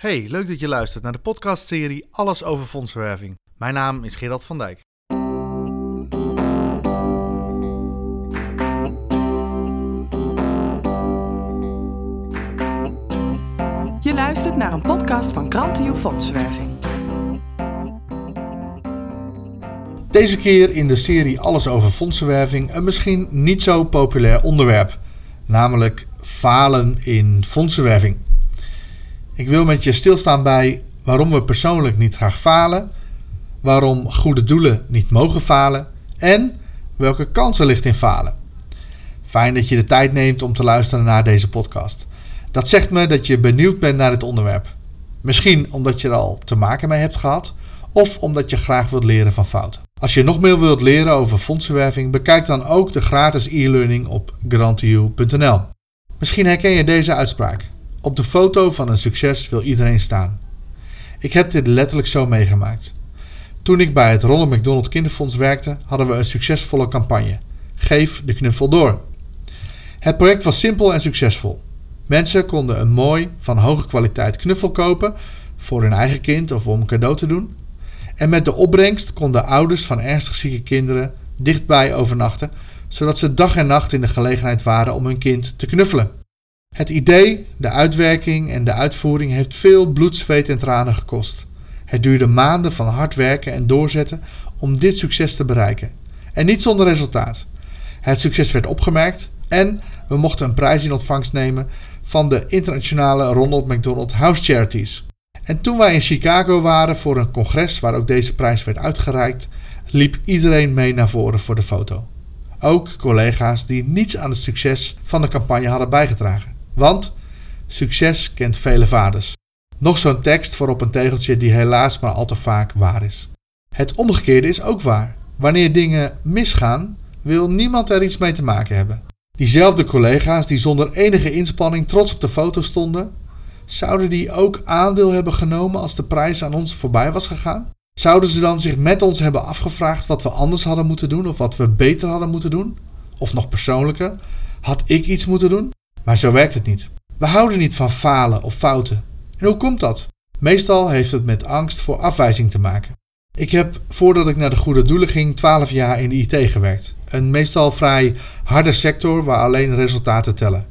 Hey, leuk dat je luistert naar de podcastserie Alles over fondsenwerving. Mijn naam is Gerard van Dijk. Je luistert naar een podcast van Grantio Fondsenwerving. Deze keer in de serie Alles over fondsenwerving een misschien niet zo populair onderwerp, namelijk falen in fondsenwerving. Ik wil met je stilstaan bij waarom we persoonlijk niet graag falen, waarom goede doelen niet mogen falen en welke kansen ligt in falen. Fijn dat je de tijd neemt om te luisteren naar deze podcast. Dat zegt me dat je benieuwd bent naar het onderwerp. Misschien omdat je er al te maken mee hebt gehad, of omdat je graag wilt leren van fouten. Als je nog meer wilt leren over fondsenwerving, bekijk dan ook de gratis e-learning op grantiu.nl. Misschien herken je deze uitspraak. Op de foto van een succes wil iedereen staan. Ik heb dit letterlijk zo meegemaakt. Toen ik bij het Ronald McDonald Kinderfonds werkte, hadden we een succesvolle campagne. Geef de knuffel door. Het project was simpel en succesvol. Mensen konden een mooi, van hoge kwaliteit knuffel kopen voor hun eigen kind of om een cadeau te doen. En met de opbrengst konden ouders van ernstig zieke kinderen dichtbij overnachten, zodat ze dag en nacht in de gelegenheid waren om hun kind te knuffelen. Het idee, de uitwerking en de uitvoering heeft veel bloed, zweet en tranen gekost. Het duurde maanden van hard werken en doorzetten om dit succes te bereiken. En niet zonder resultaat. Het succes werd opgemerkt en we mochten een prijs in ontvangst nemen van de internationale Ronald McDonald House Charities. En toen wij in Chicago waren voor een congres waar ook deze prijs werd uitgereikt, liep iedereen mee naar voren voor de foto. Ook collega's die niets aan het succes van de campagne hadden bijgedragen. Want succes kent vele vaders. Nog zo'n tekst voor op een tegeltje die helaas maar al te vaak waar is. Het omgekeerde is ook waar. Wanneer dingen misgaan, wil niemand er iets mee te maken hebben. Diezelfde collega's die zonder enige inspanning trots op de foto stonden, zouden die ook aandeel hebben genomen als de prijs aan ons voorbij was gegaan? Zouden ze dan zich met ons hebben afgevraagd wat we anders hadden moeten doen of wat we beter hadden moeten doen? Of nog persoonlijker, had ik iets moeten doen? Maar zo werkt het niet. We houden niet van falen of fouten. En hoe komt dat? Meestal heeft het met angst voor afwijzing te maken. Ik heb voordat ik naar de goede doelen ging 12 jaar in de IT gewerkt. Een meestal vrij harde sector waar alleen resultaten tellen.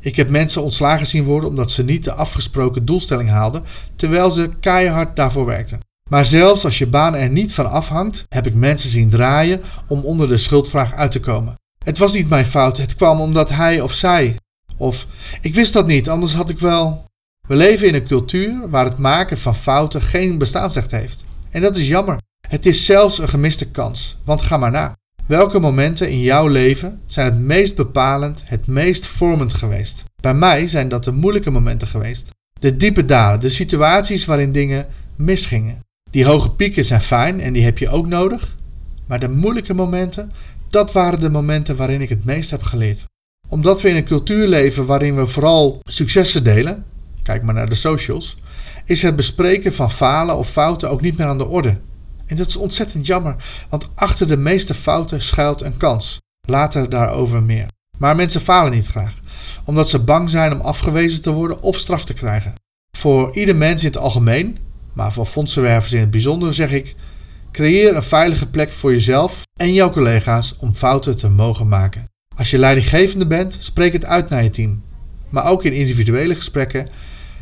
Ik heb mensen ontslagen zien worden omdat ze niet de afgesproken doelstelling haalden, terwijl ze keihard daarvoor werkten. Maar zelfs als je baan er niet van afhangt, heb ik mensen zien draaien om onder de schuldvraag uit te komen. Het was niet mijn fout, het kwam omdat hij of zij of ik wist dat niet, anders had ik wel. We leven in een cultuur waar het maken van fouten geen bestaansrecht heeft. En dat is jammer. Het is zelfs een gemiste kans. Want ga maar na. Welke momenten in jouw leven zijn het meest bepalend, het meest vormend geweest? Bij mij zijn dat de moeilijke momenten geweest. De diepe dalen, de situaties waarin dingen misgingen. Die hoge pieken zijn fijn en die heb je ook nodig. Maar de moeilijke momenten, dat waren de momenten waarin ik het meest heb geleerd omdat we in een cultuur leven waarin we vooral successen delen, kijk maar naar de socials, is het bespreken van falen of fouten ook niet meer aan de orde. En dat is ontzettend jammer, want achter de meeste fouten schuilt een kans. Later daarover meer. Maar mensen falen niet graag, omdat ze bang zijn om afgewezen te worden of straf te krijgen. Voor ieder mens in het algemeen, maar voor fondsenwervers in het bijzonder, zeg ik: creëer een veilige plek voor jezelf en jouw collega's om fouten te mogen maken. Als je leidinggevende bent, spreek het uit naar je team. Maar ook in individuele gesprekken.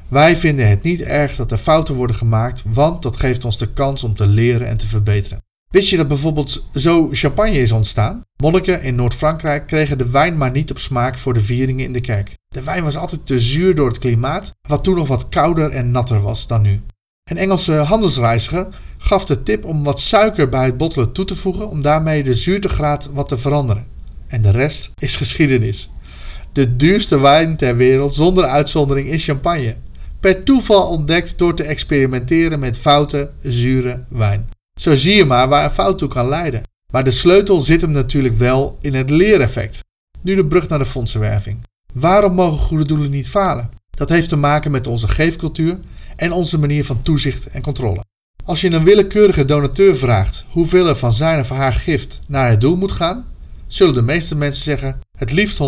Wij vinden het niet erg dat er fouten worden gemaakt, want dat geeft ons de kans om te leren en te verbeteren. Wist je dat bijvoorbeeld zo champagne is ontstaan? Monniken in Noord-Frankrijk kregen de wijn maar niet op smaak voor de vieringen in de kerk. De wijn was altijd te zuur door het klimaat, wat toen nog wat kouder en natter was dan nu. Een Engelse handelsreiziger gaf de tip om wat suiker bij het bottelen toe te voegen om daarmee de zuurtegraad wat te veranderen. En de rest is geschiedenis. De duurste wijn ter wereld zonder uitzondering is champagne. Per toeval ontdekt door te experimenteren met foute, zure wijn. Zo zie je maar waar een fout toe kan leiden. Maar de sleutel zit hem natuurlijk wel in het leereffect. Nu de brug naar de fondsenwerving. Waarom mogen goede doelen niet falen? Dat heeft te maken met onze geefcultuur en onze manier van toezicht en controle. Als je een willekeurige donateur vraagt hoeveel er van zijn of haar gift naar het doel moet gaan, zullen de meeste mensen zeggen het liefst 100%,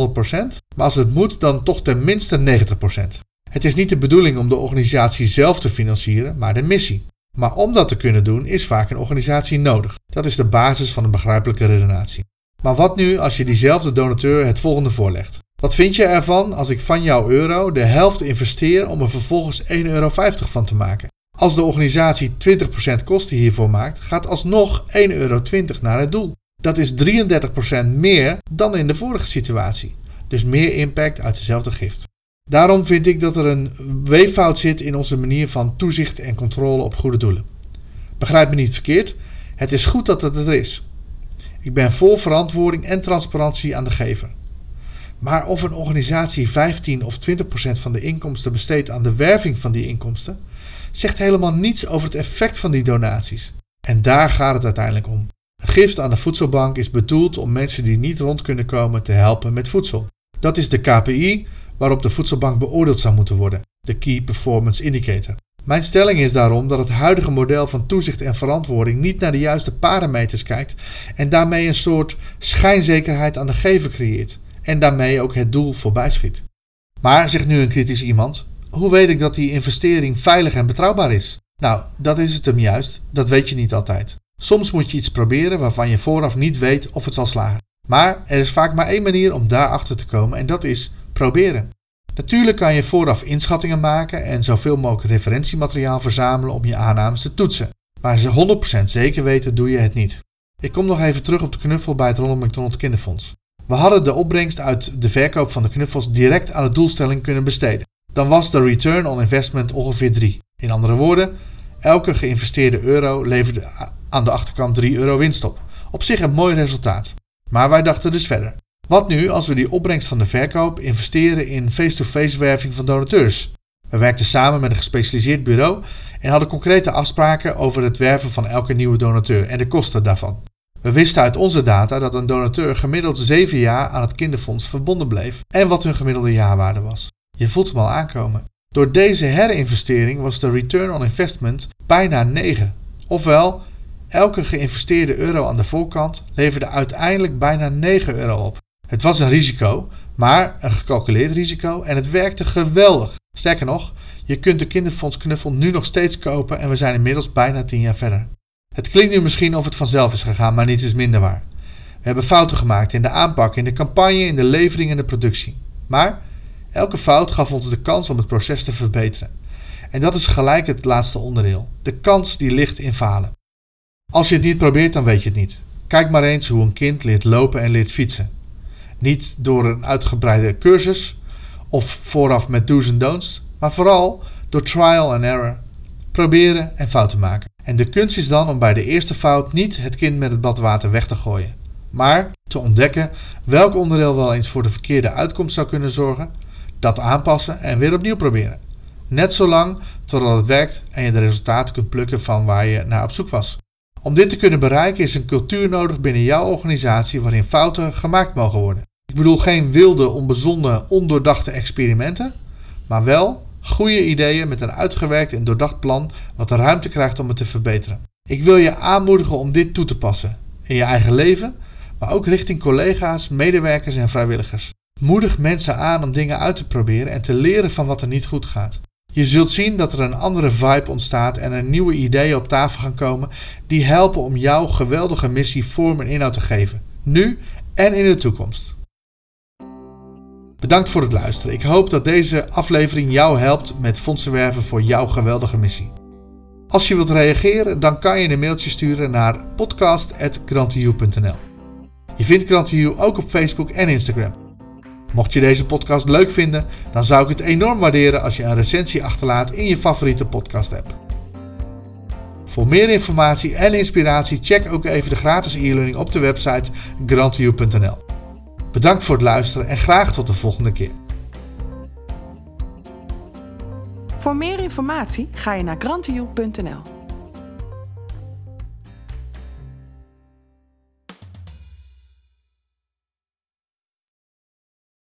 maar als het moet dan toch ten minste 90%. Het is niet de bedoeling om de organisatie zelf te financieren, maar de missie. Maar om dat te kunnen doen is vaak een organisatie nodig. Dat is de basis van een begrijpelijke redenatie. Maar wat nu als je diezelfde donateur het volgende voorlegt? Wat vind je ervan als ik van jouw euro de helft investeer om er vervolgens 1,50 euro van te maken? Als de organisatie 20% kosten hiervoor maakt, gaat alsnog 1,20 euro naar het doel. Dat is 33% meer dan in de vorige situatie. Dus meer impact uit dezelfde gift. Daarom vind ik dat er een weeffout zit in onze manier van toezicht en controle op goede doelen. Begrijp me niet verkeerd, het is goed dat het er is. Ik ben vol verantwoording en transparantie aan de gever. Maar of een organisatie 15 of 20% van de inkomsten besteedt aan de werving van die inkomsten, zegt helemaal niets over het effect van die donaties. En daar gaat het uiteindelijk om. Gift aan de voedselbank is bedoeld om mensen die niet rond kunnen komen te helpen met voedsel. Dat is de KPI waarop de voedselbank beoordeeld zou moeten worden, de Key Performance Indicator. Mijn stelling is daarom dat het huidige model van toezicht en verantwoording niet naar de juiste parameters kijkt en daarmee een soort schijnzekerheid aan de gever creëert en daarmee ook het doel voorbij schiet. Maar, zegt nu een kritisch iemand, hoe weet ik dat die investering veilig en betrouwbaar is? Nou, dat is het hem juist, dat weet je niet altijd. Soms moet je iets proberen waarvan je vooraf niet weet of het zal slagen. Maar er is vaak maar één manier om daarachter te komen en dat is proberen. Natuurlijk kan je vooraf inschattingen maken en zoveel mogelijk referentiemateriaal verzamelen om je aannames te toetsen. Maar ze 100% zeker weten doe je het niet. Ik kom nog even terug op de knuffel bij het Ronald McDonald Kinderfonds. We hadden de opbrengst uit de verkoop van de knuffels direct aan de doelstelling kunnen besteden. Dan was de return on investment ongeveer 3. In andere woorden, elke geïnvesteerde euro leverde aan de achterkant 3 euro winst op. Op zich een mooi resultaat. Maar wij dachten dus verder. Wat nu als we die opbrengst van de verkoop investeren in face-to-face werving van donateurs? We werkten samen met een gespecialiseerd bureau en hadden concrete afspraken over het werven van elke nieuwe donateur en de kosten daarvan. We wisten uit onze data dat een donateur gemiddeld 7 jaar aan het kinderfonds verbonden bleef en wat hun gemiddelde jaarwaarde was. Je voelt hem al aankomen. Door deze herinvestering was de return on investment bijna 9. Ofwel, elke geïnvesteerde euro aan de voorkant leverde uiteindelijk bijna 9 euro op. Het was een risico, maar een gecalculeerd risico en het werkte geweldig. Sterker nog, je kunt de kinderfonds knuffel nu nog steeds kopen en we zijn inmiddels bijna 10 jaar verder. Het klinkt nu misschien of het vanzelf is gegaan, maar niets is minder waar. We hebben fouten gemaakt in de aanpak, in de campagne, in de levering en de productie. Maar elke fout gaf ons de kans om het proces te verbeteren. En dat is gelijk het laatste onderdeel. De kans die ligt in falen. Als je het niet probeert, dan weet je het niet. Kijk maar eens hoe een kind leert lopen en leert fietsen. Niet door een uitgebreide cursus of vooraf met do's en don'ts, maar vooral door trial and error. Proberen en fouten maken. En de kunst is dan om bij de eerste fout niet het kind met het badwater weg te gooien, maar te ontdekken welk onderdeel wel eens voor de verkeerde uitkomst zou kunnen zorgen, dat aanpassen en weer opnieuw proberen. Net zolang totdat het werkt en je de resultaten kunt plukken van waar je naar op zoek was. Om dit te kunnen bereiken is een cultuur nodig binnen jouw organisatie waarin fouten gemaakt mogen worden. Ik bedoel geen wilde, onbezonnen, ondoordachte experimenten, maar wel goede ideeën met een uitgewerkt en doordacht plan wat de ruimte krijgt om het te verbeteren. Ik wil je aanmoedigen om dit toe te passen in je eigen leven, maar ook richting collega's, medewerkers en vrijwilligers. Moedig mensen aan om dingen uit te proberen en te leren van wat er niet goed gaat. Je zult zien dat er een andere vibe ontstaat en er nieuwe ideeën op tafel gaan komen die helpen om jouw geweldige missie vorm en inhoud te geven, nu en in de toekomst. Bedankt voor het luisteren. Ik hoop dat deze aflevering jou helpt met fondsen werven voor jouw geweldige missie. Als je wilt reageren, dan kan je een mailtje sturen naar podcast.grantiu.nl. Je vindt Grantiu ook op Facebook en Instagram. Mocht je deze podcast leuk vinden, dan zou ik het enorm waarderen als je een recensie achterlaat in je favoriete podcast app. Voor meer informatie en inspiratie check ook even de gratis e-learning op de website grantiu.nl. Bedankt voor het luisteren en graag tot de volgende keer. Voor meer informatie ga je naar grantioe.nl.